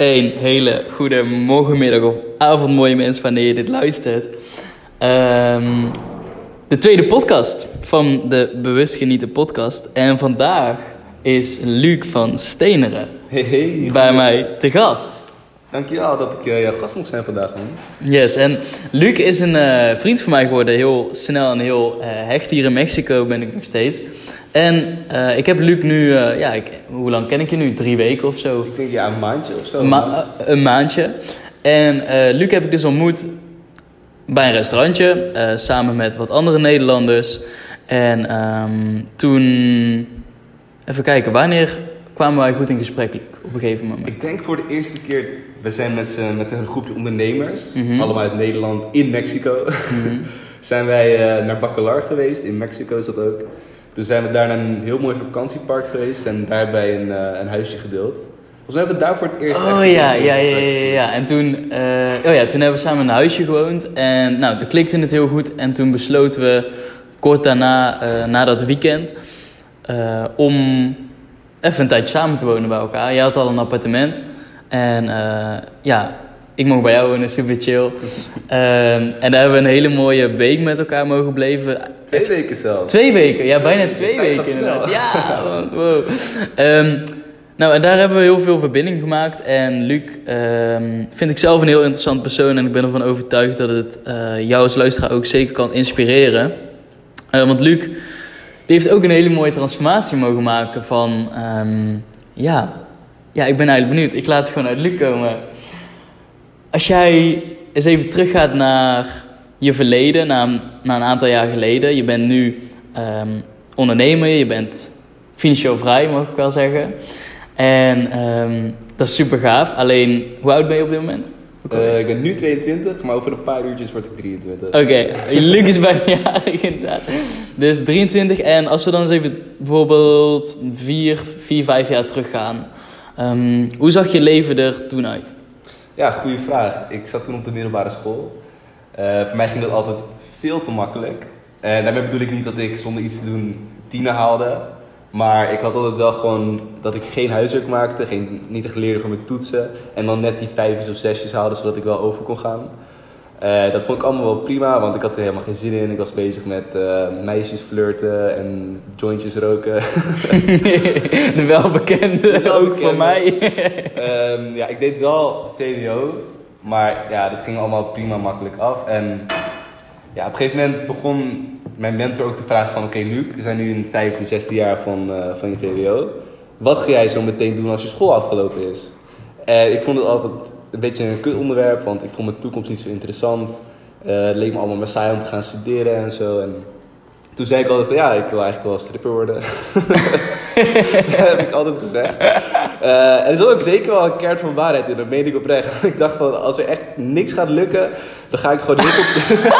Een hele goede morgenmiddag of avond, mooie mensen, wanneer je dit luistert. Ehm, de tweede podcast van de Bewust Genieten podcast. En vandaag is Luc van Steneren Hey, hey. bij mij te gast. Dankjewel dat ik eh, jouw gast mocht zijn vandaag, man. Yes, en Luc is een eh, vriend van mij geworden. Heel snel en heel eh, hecht. Hier in Mexico ben ik nog steeds. En eh, ik heb Luc nu, eh, ja, ik, hoe lang ken ik je nu? Drie weken of zo. Ik denk ja, een maandje of zo. Ma- eh, een maandje. En eh, Luc heb ik dus ontmoet bij een restaurantje, samen met wat andere Nederlanders. En ehm, toen, even kijken, wanneer kwamen wij goed in gesprek, Luc? Op een gegeven moment. Ik denk voor de eerste keer, we zijn met, met een groepje ondernemers, Mhm. allemaal uit Nederland, in Mexico. zijn wij naar Bacalar geweest, in Mexico is dat ook. Toen zijn we daar naar een heel mooi vakantiepark geweest en daar hebben wij een, eh, een huisje gedeeld. Volgens mij hebben we daar voor het eerst echt Oh een ja, ja, ja, ja, ja. En toen, eh, oh ja, toen hebben we samen in een huisje gewoond. En nou, toen klikte het heel goed. En toen besloten we kort daarna, eh, na dat weekend, om even een tijdje samen te wonen bij elkaar. Jij had al een appartement. En ja, ik mocht bij jou wonen, super chill. Ehm, en daar hebben we een hele mooie week met elkaar mogen blijven. Twee weken zelfs. Twee weken, ja, bijna twee weken inderdaad. Ja, man, wow. Ehm, nou, en daar hebben we heel veel verbinding gemaakt. En Luc ehm, vind ik zelf een heel interessant persoon. En ik ben ervan overtuigd dat het eh, jou als luisteraar ook zeker kan inspireren. Eh, want Luc, die heeft ook een hele mooie transformatie mogen maken van... ja, ja, ik ben eigenlijk benieuwd. Ik laat het gewoon uit Luc komen. Als jij eens even teruggaat naar je verleden, naar, een- naar een aantal jaar geleden. Je bent nu ehm, ondernemer, je bent financieel vrij, mag ik wel zeggen. En ehm, dat is super gaaf. Alleen, hoe oud ben je op dit moment? Eh, ik ben nu 22, maar over een paar uurtjes word ik 23. Oké, Luc is bijna jarig inderdaad. Dus 23. En als we dan eens even bijvoorbeeld 4, 4 5 jaar teruggaan. Ehm, hoe zag je leven er toen uit? Ja, goede vraag. Ik zat toen op de middelbare school. Eh, voor mij ging dat altijd veel te makkelijk. En daarmee bedoel ik niet dat ik zonder iets te doen tienen haalde. Maar ik had altijd wel gewoon dat ik geen huiswerk maakte, geen, niet echt leerde voor mijn toetsen. En dan net die vijfjes of zesjes haalde, zodat ik wel over kon gaan. Eh, dat vond ik allemaal wel prima, want ik had er helemaal geen zin in. Ik was bezig met eh, meisjes flirten en jointjes roken. De welbekende, ook voor mij. Ehm, ja, ik deed wel VWO, maar ja, dat ging allemaal prima makkelijk af. En ja, op een gegeven moment begon mijn mentor ook te vragen van... Oké Luc, we zijn nu in het vijfde, zesde jaar van, eh, van je VWO. Wat ga jij zo meteen doen als je school afgelopen is? En ik vond het altijd een beetje een kut onderwerp, want ik vond mijn toekomst niet zo interessant. Eh, het leek me allemaal maar saai om te gaan studeren en zo. En toen zei ik altijd van ja, ik wil eigenlijk wel stripper worden. dat heb ik altijd gezegd. Eh, en er zat ook zeker wel een kern van waarheid in, dat meen ik oprecht. ik dacht van, als er echt niks gaat lukken, dan ga ik gewoon heel op...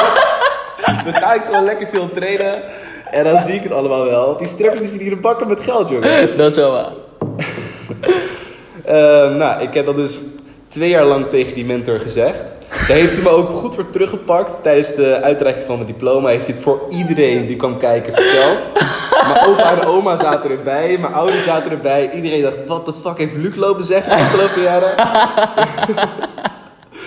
dan ga ik gewoon lekker veel trainen. En dan zie ik het allemaal wel. Want die strippers die verdienen bakken met geld, jongen. Dat is wel waar. Eh, nou, ik heb dat dus twee jaar lang tegen die mentor gezegd. Daar heeft hij me ook goed voor teruggepakt. Tijdens de uitreiking van mijn diploma heeft hij het voor iedereen die kwam kijken verteld. Mijn opa en oma zaten erbij, mijn ouders zaten erbij. Iedereen dacht, wat de fuck heeft Luc lopen zeggen de afgelopen jaren?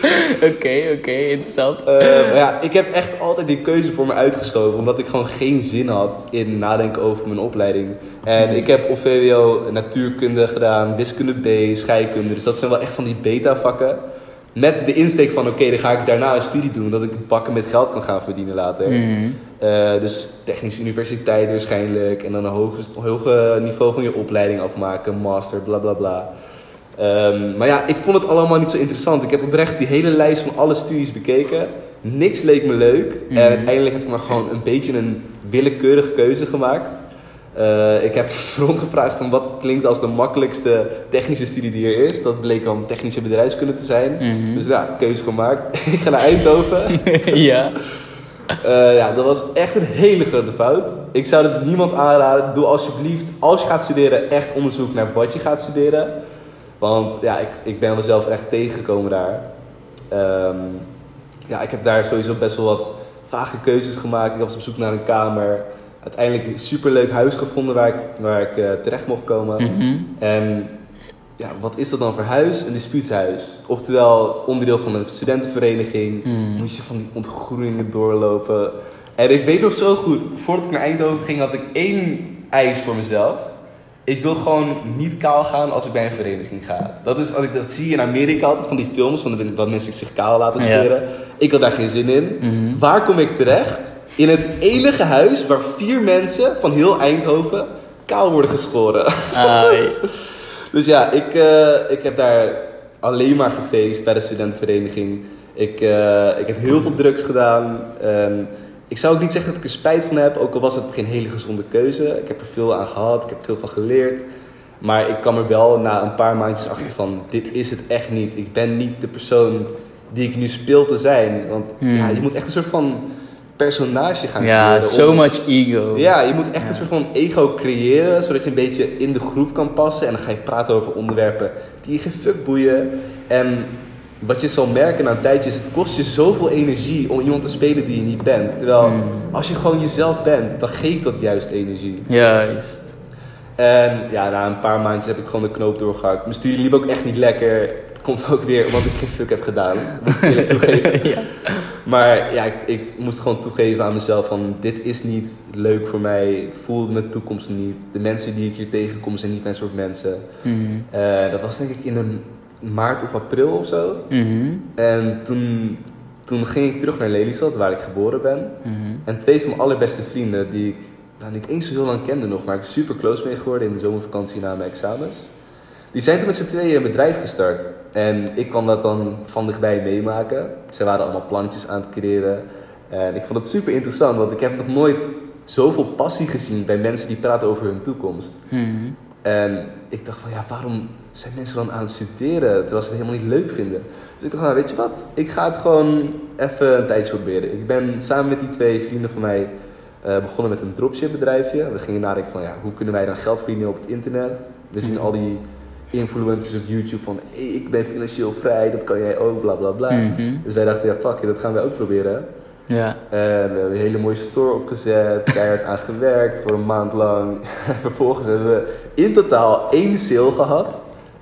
Oké, oké, interessant. Eh, maar ja, ik heb echt altijd die keuze voor me uitgeschoven. Omdat ik gewoon geen zin had in nadenken over mijn opleiding. En ik heb op VWO natuurkunde gedaan, wiskunde B, scheikunde. Dus dat zijn wel echt van die beta vakken. Met de insteek van, oké, dan ga ik daarna een studie doen. Dat ik bakken met geld kan gaan verdienen later. Mhm. Eh, dus technische universiteit waarschijnlijk. En dan een hoger niveau van je opleiding afmaken. Master, bla bla bla. Ehm, maar ja, ik vond het allemaal niet zo interessant. Ik heb oprecht die hele lijst van alle studies bekeken. Niks leek me leuk. Mhm. En uiteindelijk heb ik maar gewoon een beetje een willekeurige keuze gemaakt. Eh, ik heb rondgevraagd van wat klinkt als de makkelijkste technische studie die er is. Dat bleek dan technische bedrijfskunde te zijn. Mhm. Dus ja, keuze gemaakt. ik ga naar Eindhoven. ja. Eh, ja, dat was echt een hele grote fout. Ik zou het niemand aanraden. Doe alsjeblieft, als je gaat studeren, echt onderzoek naar wat je gaat studeren. Want ja, ik, ik ben mezelf echt tegengekomen daar. Ehm, ja, ik heb daar sowieso best wel wat vage keuzes gemaakt. Ik was op zoek naar een kamer. Uiteindelijk een superleuk huis gevonden waar ik, waar ik eh, terecht mocht komen. Mhm. En ja, wat is dat dan voor huis? Een dispuutshuis. Oftewel onderdeel van een studentenvereniging. Mm. Moet je van die ontgroeningen doorlopen. En ik weet nog zo goed, voordat ik naar Eindhoven ging, had ik één eis voor mezelf. Ik wil gewoon niet kaal gaan als ik bij een vereniging ga. Dat, is, wat ik, dat zie je in Amerika altijd van die films, van de, wat mensen zich kaal laten Ja. scheren. Ik had daar geen zin in. Mhm. Waar kom ik terecht? In het enige huis waar vier mensen van heel Eindhoven kaal worden geschoren. Ai. Dus ja, ik, eh, ik heb daar alleen maar gefeest bij de studentenvereniging. Ik, eh, ik heb heel veel drugs gedaan. En ik zou ook niet zeggen dat ik er spijt van heb, ook al was het geen hele gezonde keuze. Ik heb er veel aan gehad, ik heb veel van geleerd. Maar ik kwam er wel na een paar maandjes achter van, dit is het echt niet. Ik ben niet de persoon die ik nu speel te zijn. Want Hmm. ja, je moet echt een soort van personage gaan Ja, creëren so om- much ego. ja, je moet echt Ja. een soort van ego creëren, zodat je een beetje in de groep kan passen. En dan ga je praten over onderwerpen die je geen fuck boeien. En wat je zal merken na een tijdje is, het kost je zoveel energie om iemand te spelen die je niet bent. Terwijl, Mm. als je gewoon jezelf bent, dan geeft dat juist energie. Juist. En ja, na een paar maandjes heb ik gewoon de knoop doorgehakt. Mijn studie liep ook echt niet lekker. Komt ook weer omdat ik geen fuck heb gedaan. Moet ik eerlijk toegeven. ja. Maar ja, ik, ik moest gewoon toegeven aan mezelf van dit is niet leuk voor mij. Ik voel mijn toekomst niet. De mensen die ik hier tegenkom zijn niet mijn soort mensen. Mhm. Eh, dat was denk ik in een maart of april of zo. Mhm. En toen, toen ging ik terug naar Lelystad, waar ik geboren ben. Mhm. En twee van mijn allerbeste vrienden, die ik nou, niet eens zo heel lang kende nog, maar ik super close mee geworden in de zomervakantie na mijn examens. Die zijn toen met z'n tweeën een bedrijf gestart. En ik kwam dat dan van dichtbij meemaken. Ze waren allemaal plannetjes aan het creëren. En ik vond het super interessant, want ik heb nog nooit zoveel passie gezien bij mensen die praten over hun toekomst. Mhm. En ik dacht van ja, waarom zijn mensen dan aan het studeren terwijl ze het helemaal niet leuk vinden? Dus ik dacht, nou weet je wat, ik ga het gewoon even een tijdje proberen. Ik ben samen met die twee vrienden van mij eh, begonnen met een dropship bedrijfje. We gingen nadenken van ja, hoe kunnen wij dan geld verdienen op het internet? We zien al die influencers op YouTube van hey, ik ben financieel vrij, dat kan jij ook, bla bla bla. Mhm. Dus wij dachten ja, fuck it, dat gaan wij ook proberen. Ja. En we hebben een hele mooie store opgezet, keihard aan gewerkt voor een maand lang. Vervolgens hebben we in totaal één sale gehad.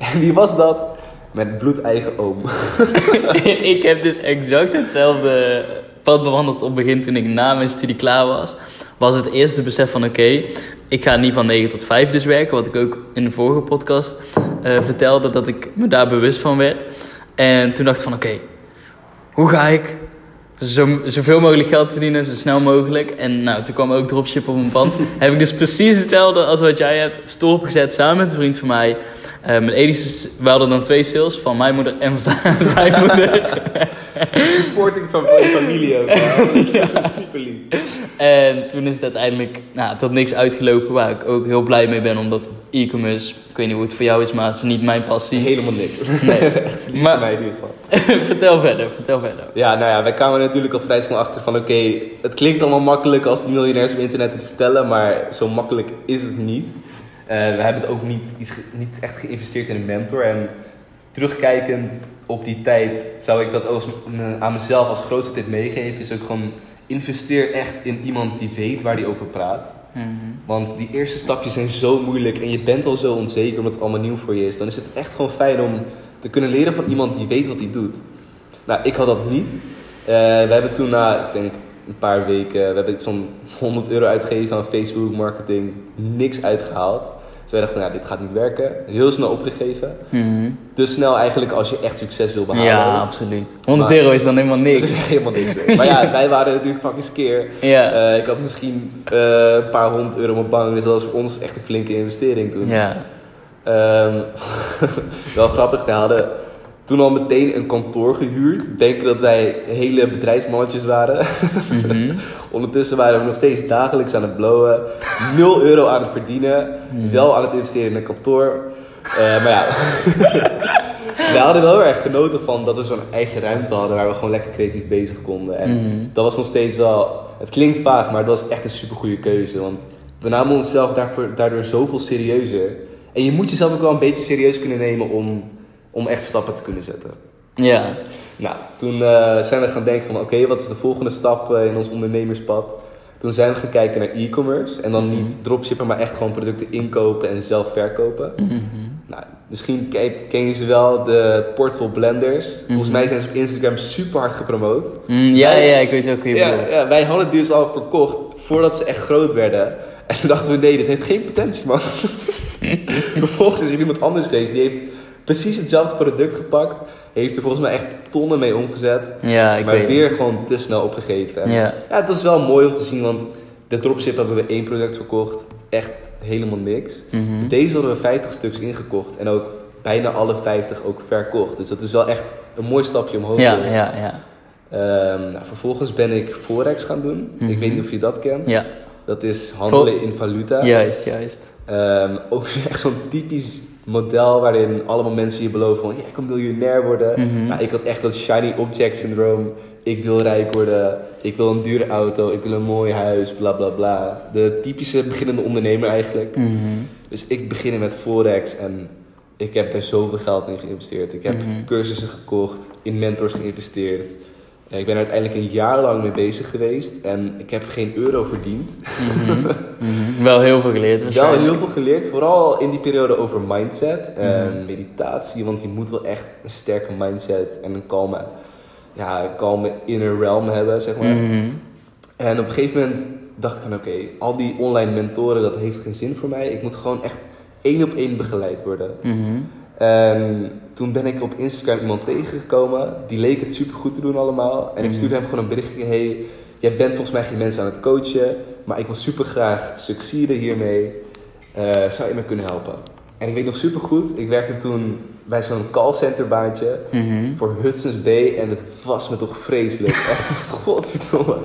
En wie was dat? Mijn bloedeigen oom. ik heb dus exact hetzelfde pad bewandeld op het begin toen ik na mijn studie klaar was. Was het eerste besef van oké, ik ga niet van 9 tot 5 dus werken. Wat ik ook in de vorige podcast eh, vertelde, dat ik me daar bewust van werd. En toen dacht ik van oké, hoe ga ik zo, zoveel mogelijk geld verdienen, zo snel mogelijk. En nou, toen kwam ook dropship op mijn pad. heb ik dus precies hetzelfde als wat jij hebt. Store opgezet samen met een vriend van mij. Eh, mijn Edis, we hadden dan twee sales, van mijn moeder en van zijn- moeder. Supporting van mijn familie ook. Ja. Dat is super lief. En toen is het uiteindelijk nou, tot niks uitgelopen, waar ik ook heel blij mee ben, omdat e-commerce, ik weet niet hoe het voor jou is, maar het is niet mijn passie. Helemaal niks. Nee. Niet Maar- voor mij in ieder geval. vertel verder, vertel verder. Ja, nou ja, wij kwamen er natuurlijk al vrij snel achter van oké, het klinkt allemaal makkelijk als de miljonairs op internet het vertellen, maar zo makkelijk is het niet. Eh, we hebben ook niet, iets niet echt geïnvesteerd in een mentor en terugkijkend op die tijd zou ik dat als, aan mezelf als grootste tip meegeven, is ook gewoon investeer echt in iemand die weet waar die over praat. Mhm. Want die eerste stapjes zijn zo moeilijk en je bent al zo onzeker omdat het allemaal nieuw voor je is. Dan is het echt gewoon fijn om te kunnen leren van iemand die weet wat hij doet. Nou, ik had dat niet. Eh, we hebben toen na, ik denk een paar weken, we hebben iets van 100 euro uitgegeven aan Facebook marketing, niks uitgehaald. Wij dachten, nou, dit gaat niet werken. Heel snel opgegeven. Mhm. Te snel eigenlijk als je echt succes wil behalen. Ja, absoluut. 100 Maar- euro is dan helemaal Dat niks. is echt helemaal niks. Maar ja, wij waren natuurlijk fucking skeer. Ja. Eh, ik had misschien eh, een paar honderd euro op mijn bank, dus dat was voor ons echt een flinke investering toen. Ja. Ehm, wel grappig, we hadden toen al meteen een kantoor gehuurd. Denken dat wij hele bedrijfsmannetjes waren. Mhm. Ondertussen waren we nog steeds dagelijks aan het blowen. 0 euro aan het verdienen. Wel aan het investeren in een kantoor. Eh, maar ja, we hadden wel erg genoten van dat we zo'n eigen ruimte hadden waar we gewoon lekker creatief bezig konden. En Mhm. dat was nog steeds wel, het klinkt vaag, maar dat was echt een super goede keuze. Want we namen onszelf daarvoor, daardoor zoveel serieuzer. En je moet jezelf ook wel een beetje serieus kunnen nemen om, om echt stappen te kunnen zetten. Ja. Nou, toen eh, zijn we gaan denken van oké, wat is de volgende stap eh, in ons ondernemerspad? Toen zijn we gaan kijken naar e-commerce. En dan niet dropshippen, maar echt gewoon producten inkopen en zelf verkopen. Mhm. Nou, misschien ken, je ze wel, de portable blenders. Volgens Mhm. mij zijn ze op Instagram super hard gepromoot. Mm, ja, Wij- ja, ik weet ook wie je Ja, ja, wij hadden die dus al verkocht voordat ze echt groot werden. En toen dachten we, nee, dit heeft geen potentie, man. Vervolgens is er iemand anders geweest, die heeft precies hetzelfde product gepakt. Heeft er volgens mij echt tonnen mee omgezet. Ja, ik maar weet weer gewoon te snel opgegeven. En Ja. ja, het was wel mooi om te zien, want de dropship hebben we één product verkocht. Echt helemaal niks. Mhm. Deze hadden we 50 stuks ingekocht. En ook bijna alle 50 ook verkocht. Dus dat is wel echt een mooi stapje omhoog. Ja, ja, ja. Ehm, nou, vervolgens ben ik Forex gaan doen. Mhm. Ik weet niet of je dat kent. Ja, Dat is handelen in valuta. juist, juist. Ehm, ook echt zo'n typisch model waarin allemaal mensen je beloven van... Ja, ik kan miljonair worden. Mhm. Nou, ik had echt dat shiny object syndroom. Ik wil rijk worden. Ik wil een dure auto. Ik wil een mooi huis. Bla bla bla. De typische beginnende ondernemer eigenlijk. Mhm. Dus ik begin met Forex en ik heb daar zoveel geld in geïnvesteerd. Ik heb Mhm. cursussen gekocht, in mentors geïnvesteerd. Ik ben er uiteindelijk een jaar lang mee bezig geweest en ik heb geen euro verdiend. Mhm. Mhm. Wel heel veel geleerd Wel heel veel geleerd, vooral in die periode over mindset en Mhm. meditatie. Want je moet wel echt een sterke mindset en een kalme, ja, kalme inner realm hebben, zeg maar. En op een gegeven moment dacht ik van oké, al die online mentoren, dat heeft geen zin voor mij. Ik moet gewoon echt één op één begeleid worden. En toen ben ik op Instagram iemand tegengekomen. Die leek het super goed te doen allemaal. En ik Mhm. stuurde hem gewoon een berichtje. Hey, jij bent volgens mij geen mensen aan het coachen. Maar ik wil super graag succeden hiermee. Eh, zou je me kunnen helpen? En ik weet nog super goed. Ik werkte toen bij zo'n callcenter baantje. Mhm. Voor Hudson's Bay. En het was me toch vreselijk. Echt, godverdomme.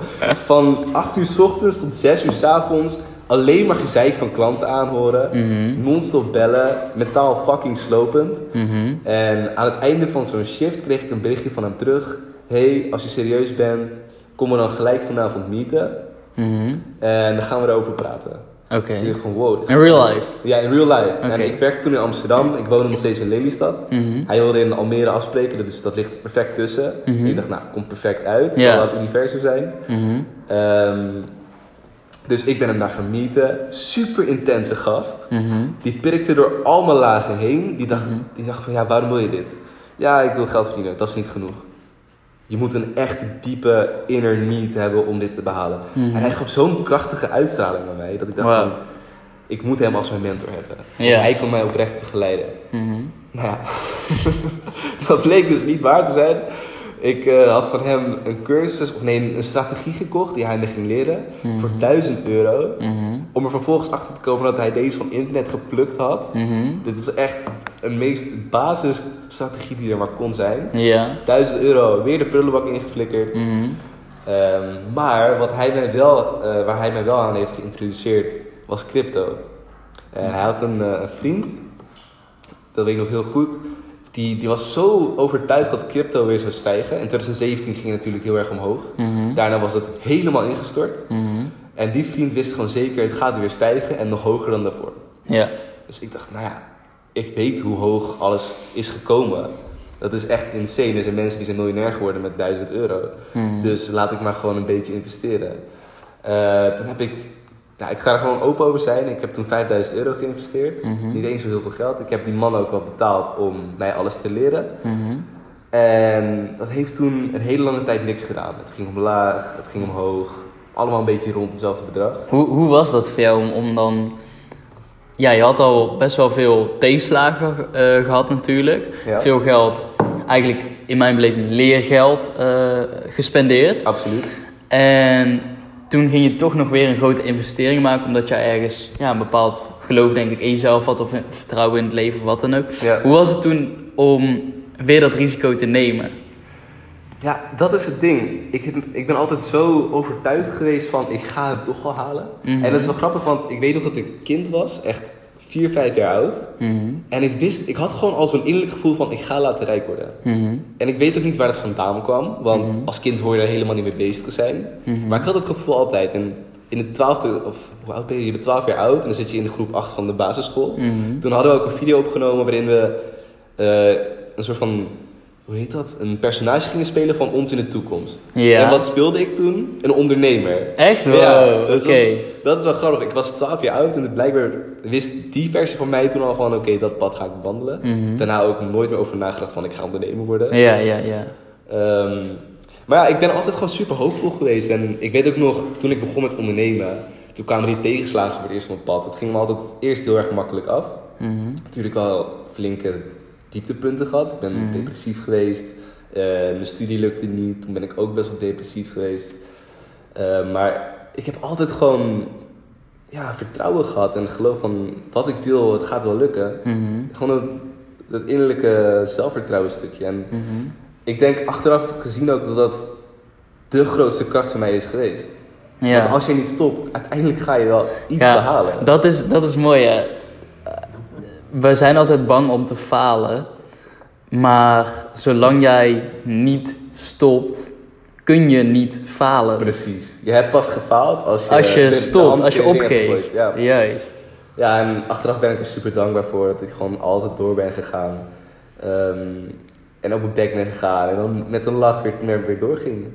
Van 8 uur s ochtends tot 6 uur s avonds. Alleen maar gezeik van klanten aanhoren. Mhm. Non-stop bellen. Mentaal fucking slopend. Mhm. En aan het einde van zo'n shift kreeg ik een berichtje van hem terug. Hey, als je serieus bent, kom er dan gelijk vanavond meeten. Mhm. En dan gaan we erover praten. Oké. Dus wow. In real life? Ja, in real life. En ik werkte toen in Amsterdam. Ik woonde nog steeds in Lelystad. Mhm. Hij wilde in Almere afspreken, dus dat ligt er perfect tussen. Ik dacht, nou, komt perfect uit. Zal wel het universum zijn. Mhm. Dus ik ben hem daar gaan meeten. Super intense gast. Mhm. Die pirkte door al mijn lagen heen. Die dacht, Mhm. die dacht van, ja, waarom wil je dit? Ja, ik wil geld verdienen. Dat is niet genoeg. Je moet een echt diepe inner need hebben om dit te behalen. Mhm. En hij gaf zo'n krachtige uitstraling bij mij. Dat ik dacht van, ik moet hem als mijn mentor hebben. Ja. hij kan mij oprecht begeleiden. Nou ja, dat bleek dus niet waar te zijn. Ik eh, had van hem een cursus, of nee, een strategie gekocht die hij me ging leren. Mhm. Voor 1000 euro. Mhm. Om er vervolgens achter te komen dat hij deze van internet geplukt had. Mhm. Dit was echt een meest basisstrategie die er maar kon zijn. Ja. 1000 euro, weer de prullenbak ingeflikkerd. Ehm, maar wat hij mij wel, eh, waar hij mij wel aan heeft geïntroduceerd, was crypto. En hij had een, eh, een vriend, dat weet ik nog heel goed, die, die was zo overtuigd dat crypto weer zou stijgen. In 2017 ging het natuurlijk heel erg omhoog. Mhm. Daarna was het helemaal ingestort. Mhm. En die vriend wist gewoon zeker, het gaat weer stijgen en nog hoger dan daarvoor. Ja. Dus ik dacht, nou ja, ik weet hoe hoog alles is gekomen. Dat is echt insane. Er zijn mensen die zijn miljonair geworden met 1000 euro. Mhm. Dus laat ik maar gewoon een beetje investeren. Eh, toen heb ik, nou, ik ga er gewoon open over zijn. Ik heb toen 5000 euro geïnvesteerd. Mhm. Niet eens zo heel veel geld. Ik heb die man ook wel betaald om mij alles te leren. Mhm. En dat heeft toen een hele lange tijd niks gedaan. Het ging omlaag, het ging omhoog. Allemaal een beetje rond hetzelfde bedrag. Hoe, hoe was dat voor jou om, om dan... Ja, je had al best wel veel tegenslagen eh, gehad natuurlijk. Ja. Veel geld, eigenlijk in mijn beleving leergeld eh, gespendeerd. Absoluut. En toen ging je toch nog weer een grote investering maken, omdat je ergens ja, een bepaald geloof denk ik in jezelf had of vertrouwen in het leven of wat dan ook. Ja. Hoe was het toen om weer dat risico te nemen? Ja, dat is het ding. Ik, heb- ik ben altijd zo overtuigd geweest van ik ga het toch wel halen. Mhm. En dat is wel grappig, want ik weet nog dat ik kind was, echt 4, 5 jaar oud. Mhm. En ik wist, ik had gewoon al zo'n innerlijk gevoel van ik ga later rijk worden. Mhm. En ik weet ook niet waar het vandaan kwam, want Mhm. als kind hoor je er helemaal niet mee bezig te zijn. Maar ik had het gevoel altijd. En in de twaalfde, of hoe oud ben je? Je bent 12 jaar oud en dan zit je in de groep 8 van de basisschool. Toen hadden we ook een video opgenomen waarin we eh, een soort van hoe heet dat? Een personage gingen spelen van ons in de toekomst. Ja. En wat speelde ik toen? Een ondernemer. Echt? Wow, Ja, oké. dat, dat is wel grappig. Ik was 12 jaar oud en blijkbaar wist die versie van mij toen al van oké, dat pad ga ik bewandelen. Mhm. Daarna ook nooit meer over nagedacht van ik ga ondernemer worden. Ja, ja, ja. Ehm, maar ja, ik ben altijd gewoon super hoopvol geweest. En ik weet ook nog, toen ik begon met ondernemen, toen kwamen die tegenslagen voor het eerst op mijn pad. Het ging me altijd eerst heel erg makkelijk af. Mhm. Natuurlijk al flinke dieptepunten gehad. Ik ben Mhm. depressief geweest. Eh, mijn studie lukte niet. Toen ben ik ook best wel depressief geweest. Eh, maar ik heb altijd gewoon ja, vertrouwen gehad en geloof van wat ik wil, het gaat wel lukken. Mhm. Gewoon het innerlijke zelfvertrouwen stukje. En Mhm. ik denk achteraf gezien ook dat dat de grootste kracht van mij is geweest. Ja. Want als je niet stopt, uiteindelijk ga je wel iets Ja, behalen. Dat is, dat is mooi, hè. We zijn altijd bang om te falen. Maar zolang jij niet stopt, kun je niet falen. Precies. Je hebt pas gefaald als je, Als je stopt, als je opgeeft. Ja. Juist. ja, en achteraf ben ik er super dankbaar voor dat ik gewoon altijd door ben gegaan. Ehm, en op mijn bek ben gegaan en dan met een lach weer, weer, weer doorging.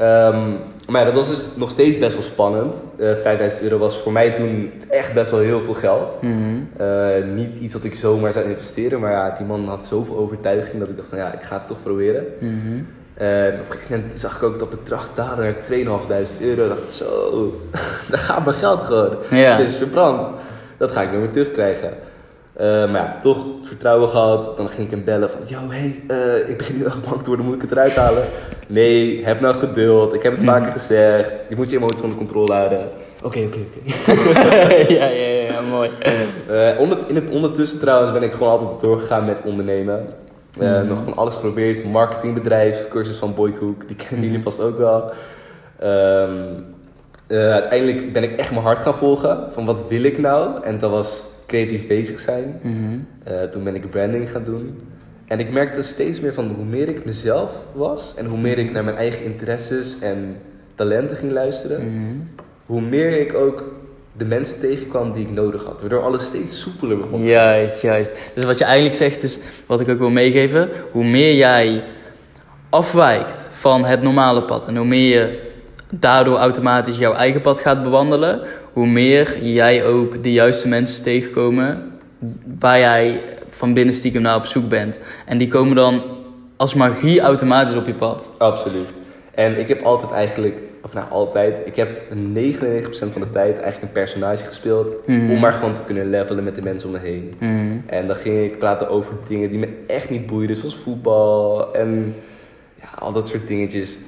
Ehm, maar ja, dat was dus nog steeds best wel spannend. Eh 5000 euro was voor mij toen echt best wel heel veel geld. Mhm. Eh, niet iets dat ik zomaar zou investeren, maar ja, die man had zoveel overtuiging dat ik dacht ja, ik ga het toch proberen. Mhm. En op een gegeven moment zag ik ook dat bedrag dalen naar 2.500 euro. Ik dacht zo, daar gaat mijn geld gewoon. Ja. Dit is verbrand. Dat ga ik nooit meer terugkrijgen. Eh, maar ja, toch vertrouwen gehad. Dan ging ik hem bellen van, yo, hey, eh, ik begin nu echt bang te worden, moet ik het eruit halen? Nee, heb nou geduld. Ik heb het vaker gezegd. Je moet je emoties onder controle houden. Oké, oké, oké. ja, ja, ja, mooi. Eh, onder, in het ondertussen trouwens ben ik gewoon altijd doorgegaan met ondernemen. Mhm. Nog van alles geprobeerd. Marketingbedrijf, cursus van Boyd Hoek, die kennen jullie vast ook wel. Eh, uiteindelijk ben ik echt mijn hart gaan volgen. Van wat wil ik nou? En dat was creatief bezig zijn. Mhm. Eh, toen ben ik branding gaan doen. En ik merkte steeds meer van hoe meer ik mezelf was en hoe meer ik naar mijn eigen interesses en talenten ging luisteren, Mhm. hoe meer ik ook de mensen tegenkwam die ik nodig had. Waardoor alles steeds soepeler begon. Juist, juist. Dus wat je eigenlijk zegt is, wat ik ook wil meegeven, hoe meer jij afwijkt van het normale pad en hoe meer je daardoor automatisch jouw eigen pad gaat bewandelen, hoe meer jij ook de juiste mensen tegenkomen waar jij van binnen stiekem naar op zoek bent. En die komen dan als magie automatisch op je pad. Absoluut. En ik heb altijd eigenlijk, of nou altijd, ik heb 99% van de tijd eigenlijk een personage gespeeld. Mhm. Om maar gewoon te kunnen levelen met de mensen om me heen. Mhm. En dan ging ik praten over dingen die me echt niet boeiden, zoals voetbal en ja, al dat soort dingetjes.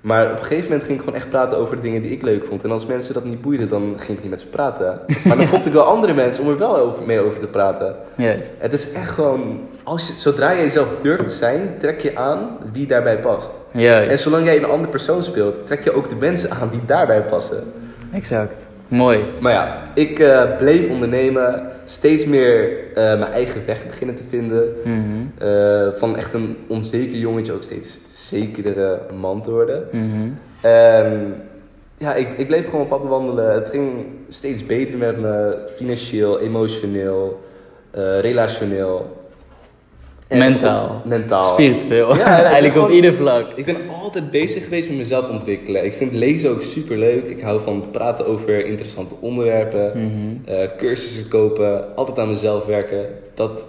Maar op een gegeven moment ging ik gewoon echt praten over de dingen die ik leuk vond. En als mensen dat niet boeiden, dan ging ik niet met ze praten. Maar dan vond ik wel andere mensen om er wel over, mee over te praten. Juist. Het is echt gewoon, als je, zodra je jezelf durft te zijn, trek je aan wie daarbij past. En Juist. zolang jij een andere persoon speelt, trek je ook de mensen aan die daarbij passen. Exact. Mooi. Maar ja, ik eh, bleef ondernemen, steeds meer eh, mijn eigen weg beginnen te vinden. Mhm. Eh, van echt een onzeker jongetje ook steeds zekerdere man te worden. Mhm. En ja, ik, ik bleef gewoon op pad wandelen. Het ging steeds beter met me, financieel, emotioneel, eh, relationeel. En Mentaal. mentaal. Spiritueel. Ja, en eigenlijk op ieder vlak. Ik ben altijd bezig geweest met mezelf ontwikkelen. Ik vind lezen ook super leuk. Ik hou van praten over interessante onderwerpen, Mhm. eh, cursussen kopen, altijd aan mezelf werken. Dat,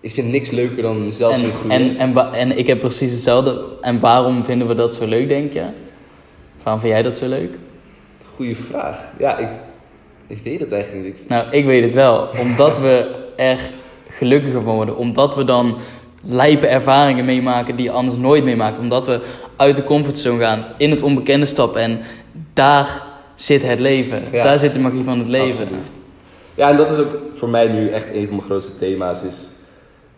ik vind niks leuker dan mezelf zien En, groeien. en, en, en ik heb precies hetzelfde. En waarom vinden we dat zo leuk, denk je? Waarom vind jij dat zo leuk? Goeie vraag. Ja, ik, ik weet het eigenlijk niet. Nou, ik weet het wel. Omdat we er gelukkiger van worden. Omdat we dan lijpe ervaringen meemaken die je anders nooit meemaakt. Omdat we uit de comfortzone gaan, in het onbekende stappen. En daar zit het leven. Ja. Daar zit de magie van het leven. Absoluut. Ja, en dat is ook voor mij nu echt een van mijn grootste thema's. Is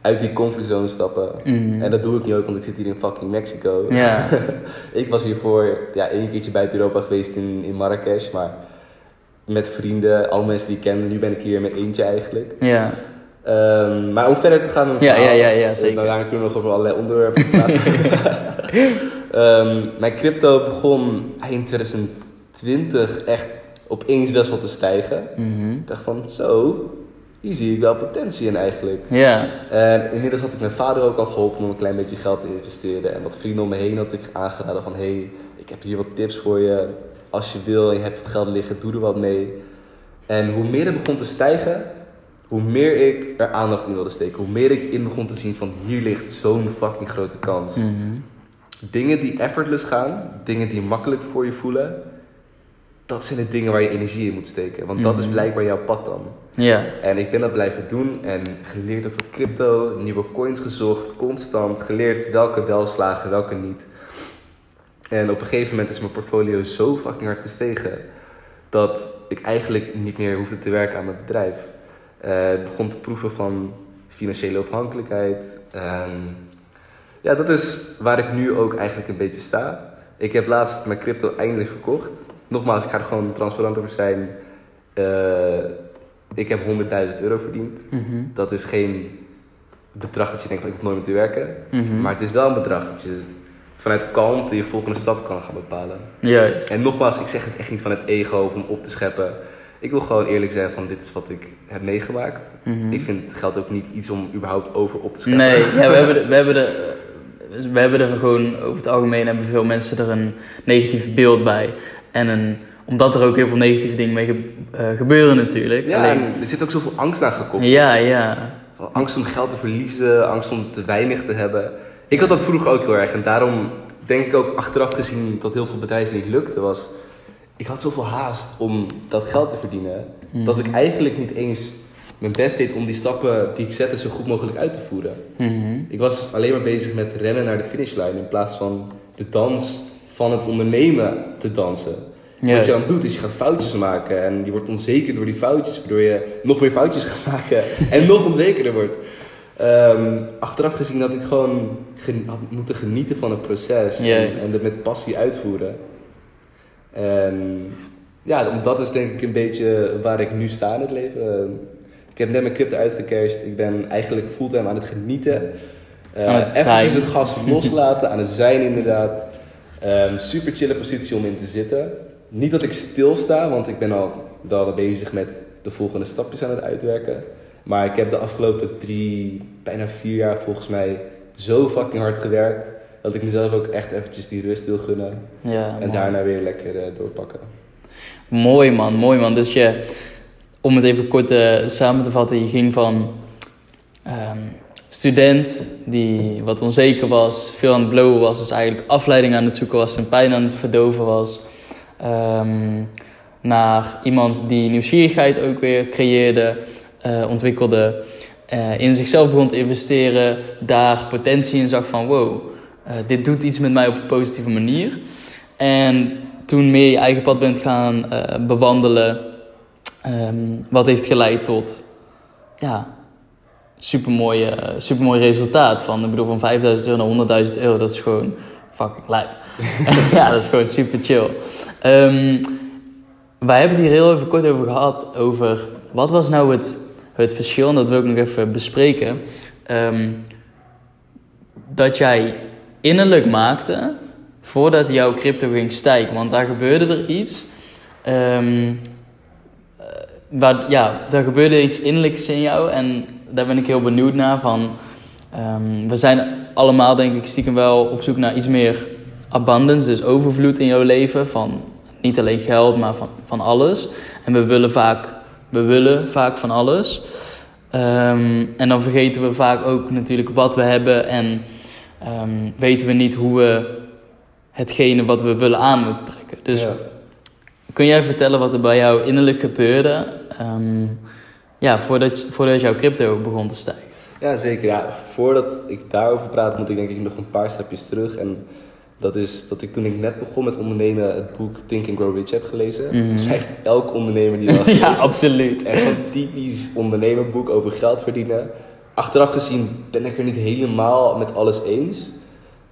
uit die comfortzone stappen. Mhm. En dat doe ik nu ook, want ik zit hier in fucking Mexico. Ja. ik was hiervoor ja, één keertje buiten Europa geweest in, in Marrakesh. Maar met vrienden, alle mensen die ik ken. Nu ben ik hier mijn eentje eigenlijk. Ja. Ehm, maar om verder te gaan met Ja, ja, ja, ja, eh, zeker. Daarna kunnen we nog over allerlei onderwerpen praten. Ehm, mijn crypto begon eind 2020 echt opeens best wel te stijgen. Mhm. Ik dacht van, zo, hier zie ik wel potentie in eigenlijk. Ja. En inmiddels had ik mijn vader ook al geholpen om een klein beetje geld te investeren. En wat vrienden om me heen had ik aangeraden van... Hé, hey, ik heb hier wat tips voor je. Als je wil en je hebt het geld liggen, doe er wat mee. En hoe meer het begon te stijgen, hoe meer ik er aandacht in wilde steken. Hoe meer ik in begon te zien van hier ligt zo'n fucking grote kans. Mhm. Dingen die effortless gaan, dingen die makkelijk voor je voelen... Dat zijn de dingen waar je energie in moet steken. Want dat is Mhm. blijkbaar jouw pad dan. Ja. En ik ben dat blijven doen en geleerd over crypto, nieuwe coins gezocht, constant geleerd welke wel slagen, welke niet. En op een gegeven moment is mijn portfolio zo fucking hard gestegen dat ik eigenlijk niet meer hoefde te werken aan mijn bedrijf. Ik begon te proeven van financiële afhankelijkheid. En ja, dat is waar ik nu ook eigenlijk een beetje sta. Ik heb laatst mijn crypto eindelijk verkocht. Nogmaals, ik ga er gewoon transparant over zijn. Eh, ik heb 100.000 euro verdiend. Mhm. Dat is geen bedrag dat je denkt van ik hoef nooit meer te werken. Mhm. Maar het is wel een bedrag dat je vanuit kalmte je volgende stap kan gaan bepalen. Juist. En nogmaals, ik zeg het echt niet van het ego om op te scheppen. Ik wil gewoon eerlijk zijn van dit is wat ik heb meegemaakt. Mhm. Ik vind geld ook niet iets om überhaupt over op te scheppen. Nee, ja, we, hebben we, hebben er, we hebben er gewoon over het algemeen hebben veel mensen er een negatief beeld bij. En een, omdat er ook heel veel negatieve dingen mee ge- eh, gebeuren natuurlijk. Ja, Alleen, en er zit ook zoveel angst aan gekoppeld. ja, ja. Van Angst om geld te verliezen, angst om te weinig te hebben. Ik had dat vroeger ook heel erg. En daarom denk ik ook achteraf gezien dat heel veel bedrijven niet lukte. Was, ik had zoveel haast om dat geld te verdienen. Dat ik eigenlijk niet eens mijn best deed om die stappen die ik zette zo goed mogelijk uit te voeren. Mhm. Ik was alleen maar bezig met rennen naar de finishlijn. In plaats van de dans van het ondernemen te dansen. Wat je dan doet is je gaat foutjes maken. En je wordt onzeker door die foutjes. Waardoor je nog meer foutjes gaat maken. en nog onzekerder wordt. Ehm, achteraf gezien had ik gewoon gen- had moeten genieten van het proces. En, het met passie uitvoeren. En ja, dat is denk ik een beetje waar ik nu sta in het leven. Ik heb net mijn crypto uitgecashed. Ik ben eigenlijk fulltime aan het genieten. Eh Aan het eventjes zijn. het gas loslaten, aan het zijn inderdaad. Ehm, super chille positie om in te zitten. Niet dat ik stilsta, want ik ben al wel bezig met de volgende stapjes aan het uitwerken. Maar ik heb de afgelopen drie, bijna vier jaar volgens mij zo fucking hard gewerkt. Dat ik mezelf ook echt eventjes die rust wil gunnen. ja en mooi. daarna weer lekker eh, doorpakken. Mooi man, mooi man. Dus je, om het even kort eh, samen te vatten, je ging van ehm, student die wat onzeker was, veel aan het blowen was, dus eigenlijk afleiding aan het zoeken was en pijn aan het verdoven was, ehm, naar iemand die nieuwsgierigheid ook weer creëerde, eh, ontwikkelde, eh, in zichzelf begon te investeren, daar potentie in zag van wow, eh, dit doet iets met mij op een positieve manier. En toen meer je eigen pad bent gaan bewandelen, ehm, wat heeft geleid tot ja, supermooi, eh, supermooi resultaat. Van, ik bedoel, van 5000 euro naar 100.000 euro, dat is gewoon fucking lijp. ja, dat is gewoon super chill. Ehm, wij hebben het hier heel even kort over gehad, over wat was nou het, het verschil, en dat wil ik nog even bespreken. Ehm, dat jij innerlijk maakte voordat jouw crypto ging stijgen. Want daar gebeurde er iets. waar, ja, daar gebeurde iets innerlijks in jou. En daar ben ik heel benieuwd naar. Van, ehm, we zijn allemaal, denk ik, stiekem wel op zoek naar iets meer abundance. Dus overvloed in jouw leven. Van niet alleen geld, maar van, van alles. En we willen vaak, we willen vaak van alles. Ehm, en dan vergeten we vaak ook natuurlijk wat we hebben. En ehm, weten we niet hoe we hetgene wat we willen aan moeten trekken. Dus Ja. kun jij vertellen wat er bij jou innerlijk gebeurde ehm, ja, voordat, voordat jouw crypto begon te stijgen? Ja, zeker. Ja, voordat ik daarover praat, moet ik denk ik nog een paar stapjes terug. En dat is dat ik toen ik net begon met ondernemen het boek Think and Grow Rich heb gelezen. Is echt elke ondernemer die wel gelezen ja, absoluut. Echt zo'n typisch ondernemerboek over geld verdienen. Achteraf gezien ben ik er niet helemaal met alles eens.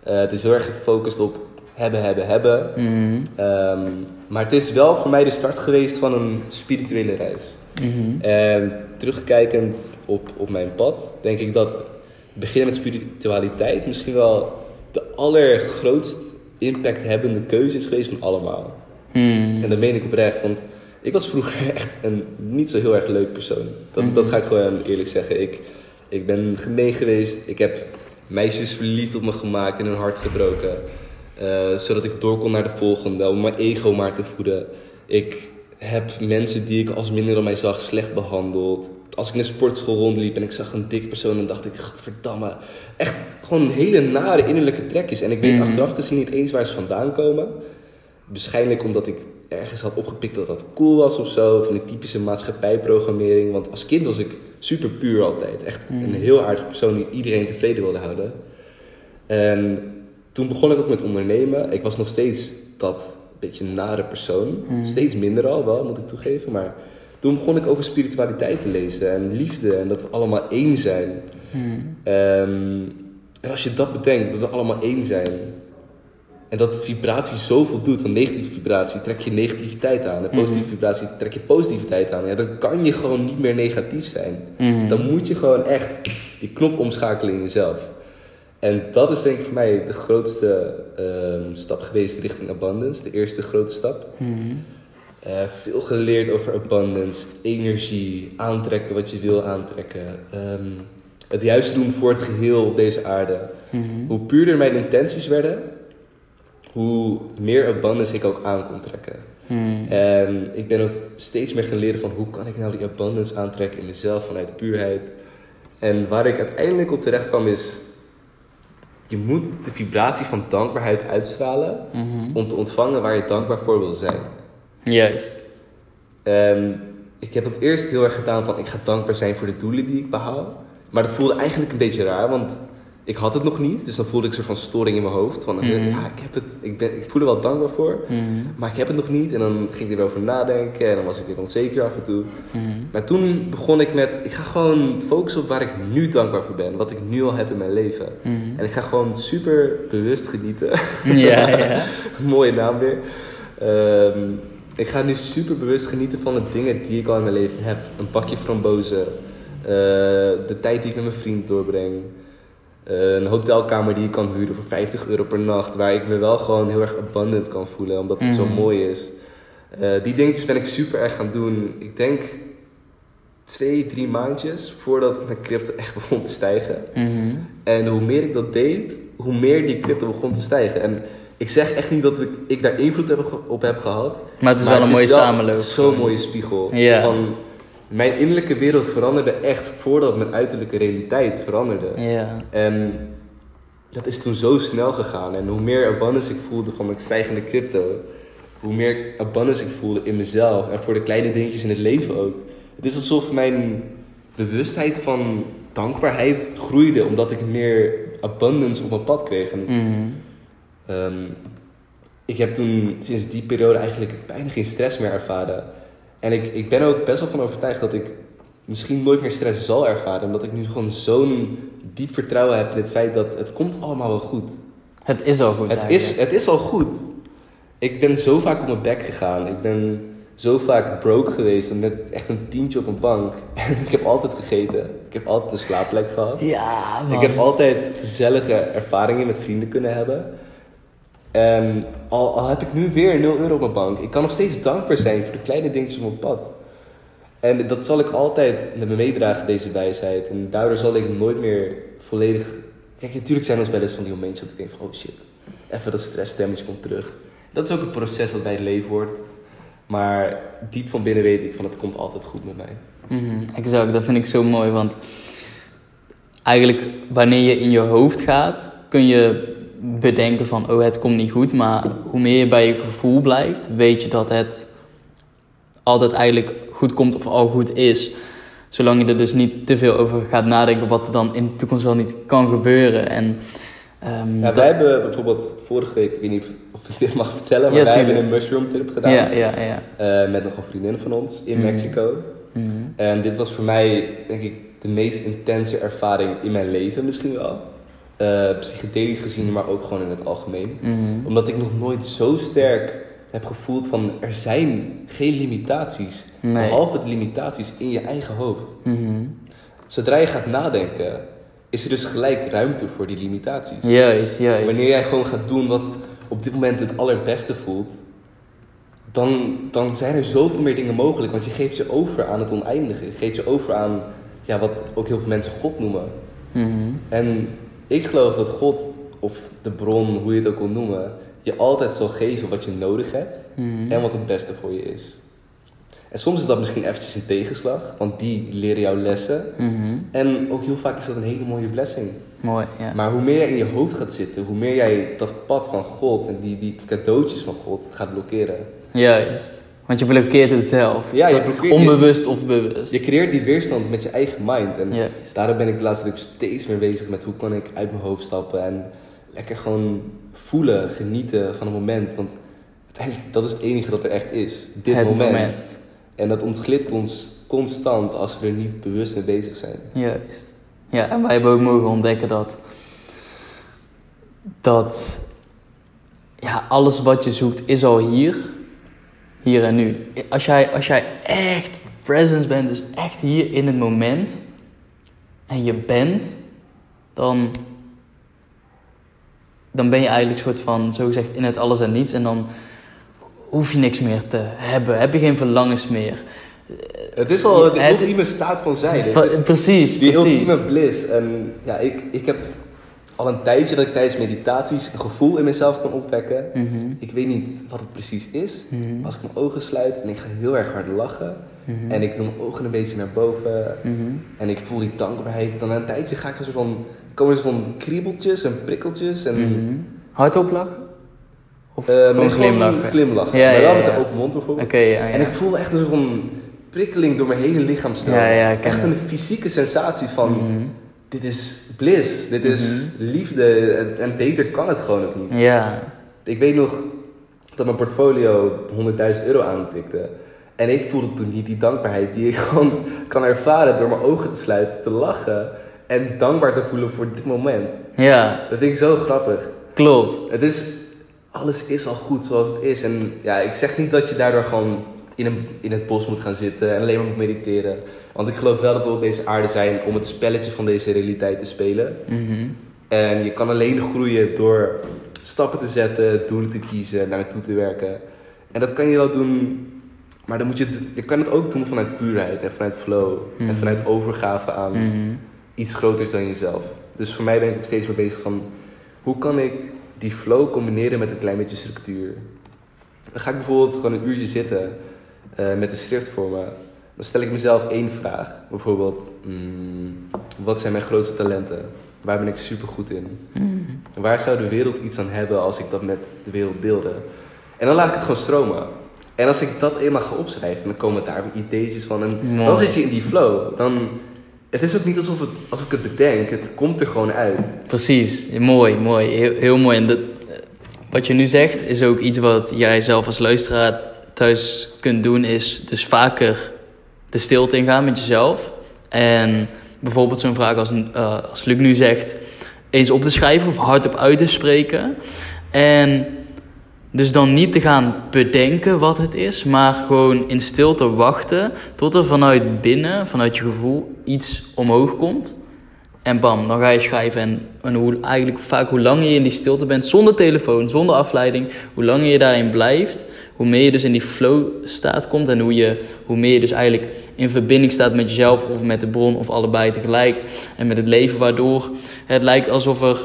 Eh, het is heel erg gefocust op hebben, hebben, hebben. Mhm, Ehm, maar het is wel voor mij de start geweest van een spirituele reis. Mhm, En terugkijkend op, op mijn pad, denk ik dat beginnen met spiritualiteit misschien wel de allergrootst impact hebbende keuze is geweest van allemaal. mhm. En dat meen ik oprecht, want Ik was vroeger echt een niet zo heel erg leuk persoon. Dat, dat ga ik gewoon eerlijk zeggen. Ik, ik ben gemeen geweest. Ik heb meisjes verliefd op me gemaakt en hun hart gebroken. eh, zodat ik door kon naar de volgende, om mijn ego maar te voeden. Ik heb mensen die ik als minder dan mij zag slecht behandeld. Als ik in een sportschool rondliep en ik zag een dik persoon, dan dacht ik, godverdamme. Echt gewoon een hele nare innerlijke trekjes. En ik weet Mhm. achteraf gezien niet eens waar ze vandaan komen. Waarschijnlijk omdat ik ergens had opgepikt dat dat cool was of zo. Van die typische maatschappijprogrammering. Want als kind was ik super puur altijd. Echt een heel aardige persoon die iedereen tevreden wilde houden. En toen begon ik ook met ondernemen. Ik was nog steeds dat beetje nare persoon. Steeds minder al wel, moet ik toegeven. Maar toen begon ik over spiritualiteit te lezen en liefde. En dat we allemaal één zijn. Ehm, en als je dat bedenkt, dat we allemaal één zijn. En dat vibratie zoveel doet, van negatieve vibratie trek je negativiteit aan. En positieve vibratie trek je positiviteit aan. Ja, dan kan je gewoon niet meer negatief zijn. Dan moet je gewoon echt die knop omschakelen in jezelf. En dat is denk ik voor mij de grootste ehm, stap geweest richting abundance. De eerste grote stap. Mhm. Eh, veel geleerd over abundance, energie, aantrekken wat je wil aantrekken. Ehm, het juiste doen voor het geheel op deze aarde. Mhm. Hoe puurder mijn intenties werden, hoe meer abundance ik ook aan kon trekken. Mhm. En ik ben ook steeds meer gaan leren van hoe kan ik nou die abundance aantrekken in mezelf vanuit puurheid. En waar ik uiteindelijk op terecht kwam is, je moet de vibratie van dankbaarheid uitstralen Mhm. om te ontvangen waar je dankbaar voor wil zijn. Juist. En ik heb het eerst heel erg gedaan van ik ga dankbaar zijn voor de doelen die ik behaal. Maar dat voelde eigenlijk een beetje raar, want ik had het nog niet. Dus dan voelde ik een soort van storing in mijn hoofd. Van, Mhm. ja, ik, heb het, ik, ben, ik voel er wel dankbaar voor, Mhm. maar ik heb het nog niet. En dan ging ik erover nadenken en dan was ik weer onzeker af en toe. Mhm. Maar toen begon ik met, ik ga gewoon focussen op waar ik nu dankbaar voor ben. Wat ik nu al heb in mijn leven. En ik ga gewoon super bewust genieten. Ja, ja. Mooie naam weer. Ehm, ik ga nu super bewust genieten van de dingen die ik al in mijn leven heb. Een pakje frambozen. eh, de tijd die ik met mijn vriend doorbreng. Een hotelkamer die ik kan huren voor 50 euro per nacht. Waar ik me wel gewoon heel erg abundant kan voelen. Omdat het zo Mhm. mooi is. Eh, die dingetjes ben ik super erg gaan doen. Ik denk twee, drie maandjes voordat mijn crypto echt begon te stijgen. Mhm. En hoe meer ik dat deed, hoe meer die crypto begon te stijgen. En ik zeg echt niet dat ik, ik daar invloed op heb gehad. Maar het is wel een mooie samenloop. Zo'n mooie spiegel. Van mijn innerlijke wereld veranderde echt voordat mijn uiterlijke realiteit veranderde. Ja. En dat is toen zo snel gegaan. En hoe meer abundance ik voelde van mijn stijgende crypto, hoe meer abundance ik voelde in mezelf en voor de kleine dingetjes in het leven ook. Het is alsof mijn bewustheid van dankbaarheid groeide, omdat ik meer abundance op mijn pad kreeg. En, Mhm. ehm, ik heb toen sinds die periode eigenlijk bijna geen stress meer ervaren. En ik, ik ben er ook best wel van overtuigd dat ik misschien nooit meer stress zal ervaren. Omdat ik nu gewoon zo'n diep vertrouwen heb in het feit dat het komt allemaal wel goed. Het is al goed Het eigenlijk. is, het is al goed. Ik ben zo vaak op mijn bek gegaan. Ik ben zo vaak broke geweest en met echt een tientje op een bank. En ik heb altijd gegeten. Ik heb altijd een slaapplek gehad. Ja, man. Ik heb altijd gezellige ervaringen met vrienden kunnen hebben. En al, al heb ik nu weer 0 euro op mijn bank, ik kan nog steeds dankbaar zijn voor de kleine dingetjes op mijn pad. En dat zal ik altijd met me meedragen, deze wijsheid. En daardoor zal ik nooit meer volledig... Kijk, natuurlijk zijn er wel eens van die momentjes dat ik denk van, oh shit, even dat stressstemmetje komt terug. Dat is ook een proces dat bij het leven hoort. Maar diep van binnen weet ik van, het komt altijd goed met mij. Mhm, exact, dat vind ik zo mooi. Want eigenlijk wanneer je in je hoofd gaat, kun je bedenken van oh het komt niet goed. Maar hoe meer je bij je gevoel blijft, weet je dat het altijd eigenlijk goed komt of al goed is. Zolang je er dus niet te veel over gaat nadenken wat er dan in de toekomst wel niet kan gebeuren. En, ehm, Ja, wij hebben bijvoorbeeld vorige week, ik weet niet of ik dit mag vertellen, maar Ja, wij hebben een mushroom trip gedaan. ja, ja, ja. eh, met nog een vriendin van ons in Mhm. Mexico. Mhm. En dit was voor mij, denk ik, de meest intense ervaring in mijn leven misschien wel. Eh, psychedelisch gezien, maar ook gewoon in het algemeen. Mhm. Omdat ik nog nooit zo sterk heb gevoeld van er zijn geen limitaties. Nee. Behalve de limitaties in je eigen hoofd. Mhm. Zodra je gaat nadenken, is er dus gelijk ruimte voor die limitaties. Juist, juist. Wanneer jij gewoon gaat doen wat op dit moment het allerbeste voelt, dan, dan zijn er zoveel meer dingen mogelijk. Want je geeft je over aan het oneindige. Je geeft je over aan ja, wat ook heel veel mensen God noemen. Mhm. En ik geloof dat God, of de bron, hoe je het ook wil noemen, je altijd zal geven wat je nodig hebt Mhm. en wat het beste voor je is. En soms is dat misschien eventjes een tegenslag, want die leren jou lessen. Mhm. En ook heel vaak is dat een hele mooie blessing. Mooi, ja. Maar hoe meer jij in je hoofd gaat zitten, hoe meer jij dat pad van God en die, die cadeautjes van God gaat blokkeren. Juist. Want je blokkeert het zelf. Ja, je blokkeert- Onbewust of bewust. Je creëert die weerstand met je eigen mind. En daarom ben ik de laatste tijd ook steeds meer bezig met hoe kan ik uit mijn hoofd stappen en lekker gewoon voelen, genieten van het moment. Want uiteindelijk, dat is het enige dat er echt is. Dit Het moment. moment. En dat ontglipt ons constant als we er niet bewust mee bezig zijn. Juist. Ja, en wij hebben ook mogen ontdekken dat, dat ja, alles wat je zoekt is al hier, hier en nu. Als jij, als jij echt presence bent, dus echt hier in het moment, en je bent, dan, dan ben je eigenlijk soort van, zo gezegd, in het alles en niets. En dan hoef je niks meer te hebben, heb je geen verlangens meer. Het is al de ultieme staat van zijn. Is precies, die precies. ultieme bliss. En ja, ik, ik heb al een tijdje dat ik tijdens meditaties een gevoel in mezelf kan opwekken. Mhm, Ik weet niet wat het precies is. mhm, Als ik mijn ogen sluit en ik ga heel erg hard lachen. mhm, En ik doe mijn ogen een beetje naar boven. En ik voel die dankbaarheid. Dan na een tijdje ga ik er zo van, komen er zo van kriebeltjes en prikkeltjes. En. Hardop lachen? Of nee, glimlachen? glimlachen. Ja, maar ja, wel met ja. de open mond bijvoorbeeld. Oké, ja, ja. En ik voel echt een soort van prikkeling door mijn hele lichaam stromen. Ja, ja, echt een fysieke sensatie van. Dit is bliss, dit is Mhm. liefde. En, en beter kan het gewoon ook niet. Ja. Ik weet nog dat mijn portfolio 100.000 euro aantikte. En ik voelde toen niet die dankbaarheid die ik gewoon kan ervaren door mijn ogen te sluiten, te lachen en dankbaar te voelen voor dit moment. Ja, Dat vind ik zo grappig. klopt. Het is, alles is al goed zoals het is. En ja, ik zeg niet dat je daardoor gewoon in, een, in het bos moet gaan zitten en alleen maar moet mediteren. Want ik geloof wel dat we op deze aarde zijn om het spelletje van deze realiteit te spelen. Mhm. En je kan alleen groeien door stappen te zetten, doelen te kiezen, naar naartoe te werken. En dat kan je wel doen, maar dan moet je, het, je kan het ook doen vanuit puurheid en vanuit flow. Mhm. En vanuit overgave aan Mhm. iets groters dan jezelf. Dus voor mij ben ik steeds meer bezig van, hoe kan ik die flow combineren met een klein beetje structuur? Dan ga ik bijvoorbeeld gewoon een uurtje zitten eh, met een schrift voor me. Dan stel ik mezelf één vraag. Bijvoorbeeld, mm, wat zijn mijn grootste talenten? Waar ben ik super goed in? Mhm. Waar zou de wereld iets aan hebben als ik dat met de wereld deelde? En dan laat ik het gewoon stromen. En als ik dat eenmaal ga opschrijven, dan komen daar weer ideetjes van. En Mooi. dan zit je in die flow. Dan, het is ook niet alsof, het, alsof ik het bedenk. Het komt er gewoon uit. Precies, mooi, mooi, heel, heel mooi. En dat, eh, wat je nu zegt is ook iets wat jij zelf als luisteraar thuis kunt doen, is dus vaker de stilte ingaan met jezelf. En bijvoorbeeld zo'n vraag als, eh, als Luc nu zegt, eens op te schrijven of hardop uit te spreken. En dus dan niet te gaan bedenken wat het is, maar gewoon in stilte wachten tot er vanuit binnen, vanuit je gevoel, iets omhoog komt. En bam, dan ga je schrijven. En, en hoe, eigenlijk vaak hoe langer je in die stilte bent, zonder telefoon, zonder afleiding, hoe langer je daarin blijft, hoe meer je dus in die flow staat komt. En hoe, je, hoe meer je dus eigenlijk in verbinding staat met jezelf of met de bron of allebei tegelijk. En met het leven, waardoor het lijkt alsof er.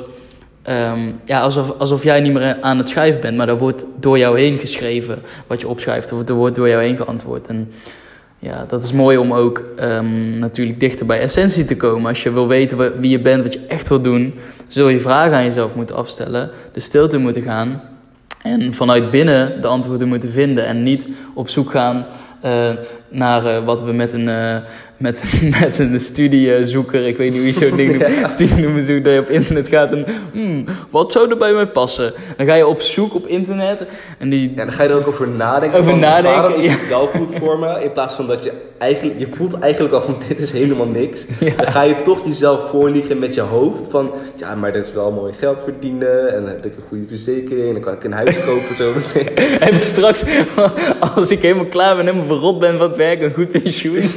ehm, ja, alsof, alsof jij niet meer aan het schrijven bent, maar er wordt door jou heen geschreven wat je opschrijft, of er wordt door jou heen geantwoord. En ja, dat is mooi om ook ehm, natuurlijk dichter bij essentie te komen. Als je wil weten wie je bent, wat je echt wil doen, zul je vragen aan jezelf moeten afstellen, de stilte moeten gaan en vanuit binnen de antwoorden moeten vinden en niet op zoek gaan eh, naar eh, wat we met een, eh, met, met een studiezoeker, ik weet niet hoe je zo'n ding noemt, Ja. studie dat je op internet gaat en hmm, wat zou er bij mij passen? Dan ga je op zoek op internet en die... Ja, dan ga je er ook over nadenken. Over van, nadenken, Waarom is ja. het wel goed voor me? In plaats van dat je eigenlijk... Je voelt eigenlijk al van dit is helemaal niks. Ja. Dan ga je toch jezelf voorliegen met je hoofd. Van ja, maar dat is wel mooi geld verdienen. En dan heb ik een goede verzekering. En dan kan ik een huis kopen. Zo. heb ik straks, als ik helemaal klaar ben, helemaal verrot ben van het een goed pensioen.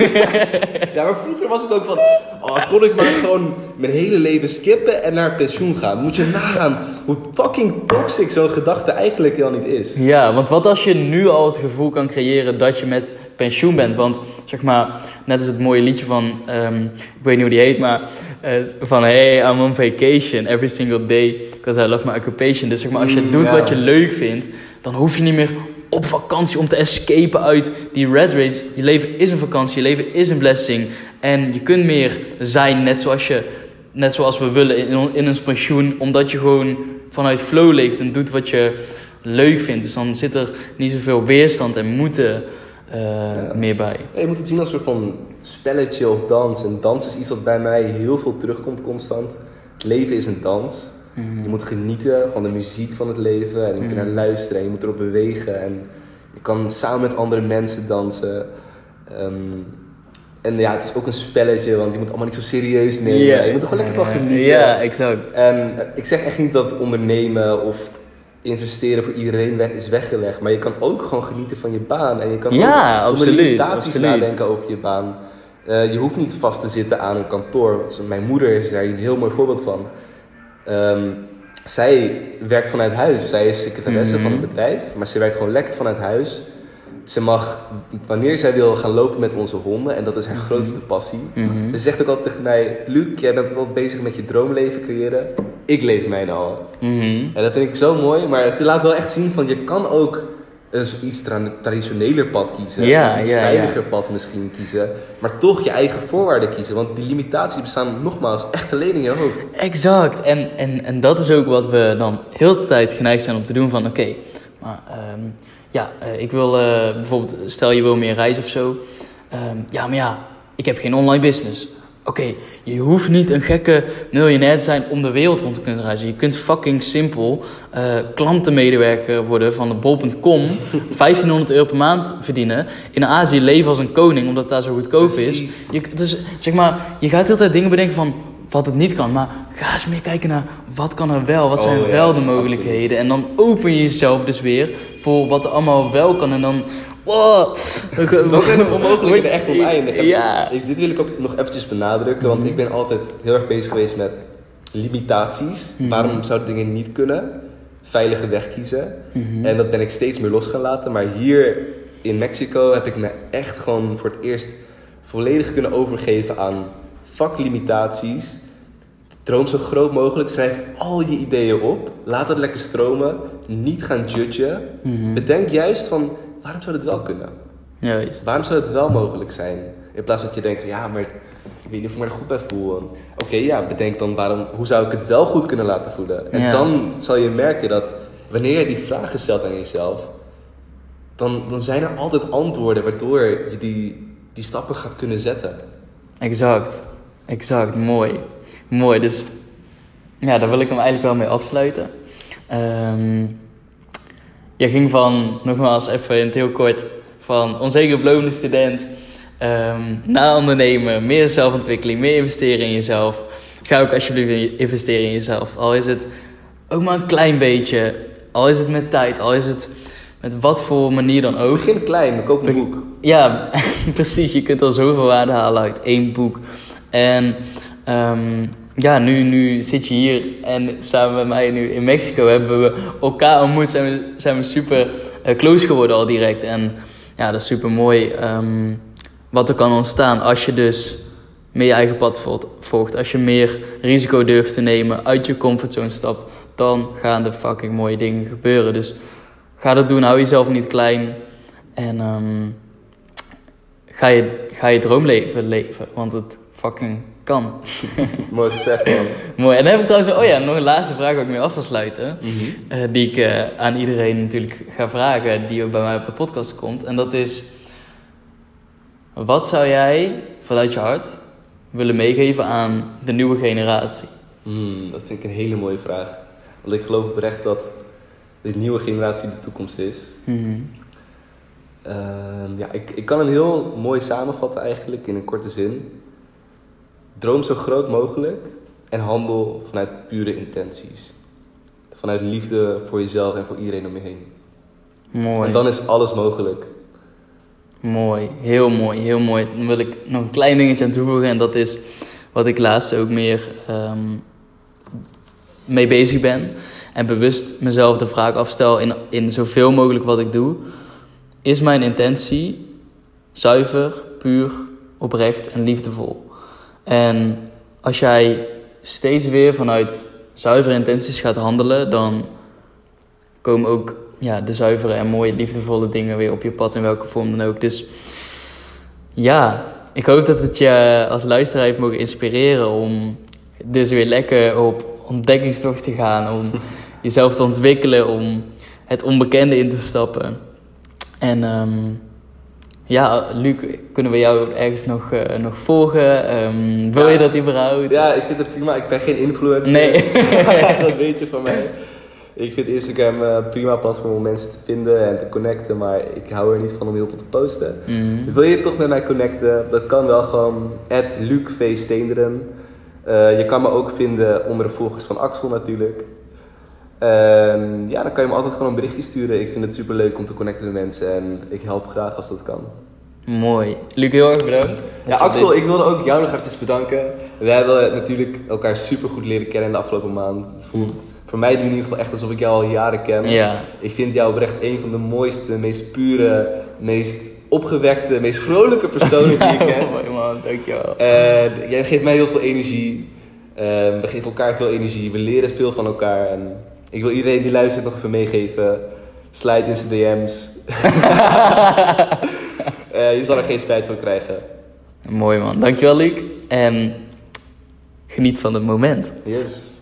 Ja, maar vroeger was het ook van, oh, kon ik maar gewoon mijn hele leven skippen en naar pensioen gaan. Moet je nagaan hoe fucking toxic zo'n gedachte eigenlijk wel niet is. Ja, want wat als je nu al het gevoel kan creëren dat je met pensioen bent? Want zeg maar, net als het mooie liedje van, ehm, ik weet niet hoe die heet, maar eh, van hey, I'm on vacation every single day because I love my occupation. Dus zeg maar, als je Mm, doet wat je leuk vindt, dan hoef je niet meer op vakantie om te escapen uit die red race. Je leven is een vakantie, je leven is een blessing. En je kunt meer zijn net zoals, je, net zoals we willen in, in ons pensioen, omdat je gewoon vanuit flow leeft en doet wat je leuk vindt. Dus dan zit er niet zoveel weerstand en moeten eh, meer bij. Je moet het zien als een soort van spelletje of dans. En dans is iets wat bij mij heel veel terugkomt constant. Het leven is een dans. Je moet genieten van de muziek van het leven. En je moet er naar luisteren en je moet erop bewegen. En je kan samen met andere mensen dansen. Ehm, en ja, het is ook een spelletje, want je moet allemaal niet zo serieus nemen. Je moet er gewoon lekker van genieten. Ja, exact. En eh, ik zeg echt niet dat ondernemen of investeren voor iedereen weg, is weggelegd. Maar je kan ook gewoon genieten van je baan. En je kan Ja, ook zonder limitaties nadenken over je baan. Eh, je hoeft niet vast te zitten aan een kantoor. Mijn moeder is daar een heel mooi voorbeeld van. Ehm, zij werkt vanuit huis. Zij is secretaresse Mhm. van een bedrijf. Maar ze werkt gewoon lekker vanuit huis. Ze mag, wanneer zij wil, gaan lopen met onze honden. En dat is haar grootste passie. Mhm. Ze zegt ook altijd tegen mij... Luc, jij bent wel bezig met je droomleven creëren. Ik leef mijne al. Mhm. En dat vind ik zo mooi. Maar het laat wel echt zien van... Je kan ook een iets tra- traditioneler pad kiezen. Ja, een iets ja, ja. veiliger pad misschien kiezen. Maar toch je eigen voorwaarden kiezen. Want die limitaties bestaan nogmaals echt alleen in je hoofd. Exact. En, en, en dat is ook wat we dan heel de tijd geneigd zijn om te doen van oké, maar ehm, ja, eh, ik wil eh, bijvoorbeeld, stel je wil meer reizen of zo. Ehm, ja, maar ja, ik heb geen online business. Oké, je hoeft niet een gekke miljonair te zijn om de wereld rond te kunnen reizen. Je kunt fucking simpel eh, klantenmedewerker worden van de bol.com. 1500 euro per maand verdienen. In Azië leven als een koning, omdat het daar zo goedkoop is. Je, dus, zeg maar, je gaat de hele tijd dingen bedenken van wat het niet kan. Maar ga eens meer kijken naar wat kan er wel. Wat Oh, zijn ja, wel de absoluut. mogelijkheden. En dan open je jezelf dus weer voor wat er allemaal wel kan. En dan... Wow, Dan zijn de onmogelijkheden echt oneindig. Ja. Ik, dit wil ik ook nog eventjes benadrukken. Want ik ben altijd heel erg bezig geweest met limitaties. Mhm. Waarom zouden dingen niet kunnen? Veilige weg kiezen. Mhm. En dat ben ik steeds meer los gaan laten. Maar hier in Mexico heb ik me echt gewoon voor het eerst volledig kunnen overgeven aan vaklimitaties. Droom zo groot mogelijk. Schrijf al je ideeën op. Laat het lekker stromen. Niet gaan judgen. Mhm. Bedenk juist van waarom zou dit wel kunnen? Juist. Waarom zou het wel mogelijk zijn? In plaats dat je denkt, ja, maar ik weet niet of ik me er goed bij voel. Oké, ja, bedenk dan waarom, hoe zou ik het wel goed kunnen laten voelen? En Ja. dan zal je merken dat wanneer je die vragen stelt aan jezelf, dan, dan zijn er altijd antwoorden waardoor je die, die stappen gaat kunnen zetten. Exact. Exact. Mooi. Mooi. Dus ja, daar wil ik hem eigenlijk wel mee afsluiten. Ehm je ging van, nogmaals even in het heel kort, van onzeker student ehm, naar ondernemen, meer zelfontwikkeling, meer investeren in jezelf. Ga ook alsjeblieft in- investeren in jezelf. Al is het ook maar een klein beetje, al is het met tijd, al is het met wat voor manier dan ook. Begin klein, koop een boek. Ja, precies. Je kunt al zoveel waarde halen uit één boek. En ehm, ja, nu, nu zit je hier en samen met mij nu in Mexico hebben we elkaar ontmoet. Zijn we, zijn we super eh, close geworden al direct. En ja, dat is super mooi ehm, wat er kan ontstaan als je dus meer je eigen pad volgt-. Als je meer risico durft te nemen, uit je comfortzone stapt. Dan gaan er fucking mooie dingen gebeuren. Dus ga dat doen, hou jezelf niet klein. En ehm, ga, je, ga je droomleven leven, want het fucking kan. Mooi gezegd, man. Mooi. En dan heb ik trouwens, oh ja, nog een laatste vraag waar ik mee af wil sluiten. Mhm. eh, die ik eh, aan iedereen natuurlijk ga vragen die bij mij op de podcast komt. En dat is, wat zou jij vanuit je hart willen meegeven aan de nieuwe generatie? Hmm, dat vind ik een hele mooie vraag. Want ik geloof oprecht dat de nieuwe generatie de toekomst is. Mhm. Ehm, ja, ik, ik kan een heel mooi samenvatten eigenlijk in een korte zin. Droom zo groot mogelijk en handel vanuit pure intenties. Vanuit liefde voor jezelf en voor iedereen om je heen. Mooi. En dan is alles mogelijk. Mooi, heel mooi, heel mooi. Dan wil ik nog een klein dingetje aan toevoegen en dat is wat ik laatst ook meer ehm, mee bezig ben. En bewust mezelf de vraag afstel in, in zoveel mogelijk wat ik doe. Is mijn intentie zuiver, puur, oprecht en liefdevol? En als jij steeds weer vanuit zuivere intenties gaat handelen, dan komen ook ja, de zuivere en mooie, liefdevolle dingen weer op je pad, in welke vorm dan ook. Dus ja, ik hoop dat het je als luisteraar heeft mogen inspireren om dus weer lekker op ontdekkingstocht te gaan, om jezelf te ontwikkelen, om het onbekende in te stappen. En um, ja, Luc, kunnen we jou ergens nog, uh, nog volgen? Um, wil Ja. je dat überhaupt? Ja, ik vind het prima. Ik ben geen influencer. Nee. dat weet je van mij. Ik vind Instagram een prima platform om mensen te vinden en te connecten, maar ik hou er niet van om heel veel te posten. Mhm. Wil je toch met mij connecten? Dat kan wel gewoon. Luc V. Steenderen. Eh, je kan me ook vinden onder de volgers van Axel natuurlijk. En ja, dan kan je me altijd gewoon een berichtje sturen. Ik vind het super leuk om te connecten met mensen en ik help graag als dat kan. Mooi. Luc, heel erg bedankt. Ja, Axel, ik wilde ook jou nog eventjes bedanken. We hebben natuurlijk elkaar super goed leren kennen in de afgelopen maand. Het voelt voor mij in ieder geval echt alsof ik jou al jaren ken. Ja. Ik vind jou oprecht een van de mooiste, meest pure, meest opgewekte, meest vrolijke personen die ik ken. Mooi man, dankjewel. En jij geeft mij heel veel energie. Ehm, we geven elkaar veel energie. We leren veel van elkaar. En ik wil iedereen die luistert nog even meegeven. Slide in zijn DM's. Eh, je zal er geen spijt van krijgen. Mooi man, dankjewel Luc. En geniet van het moment. Yes.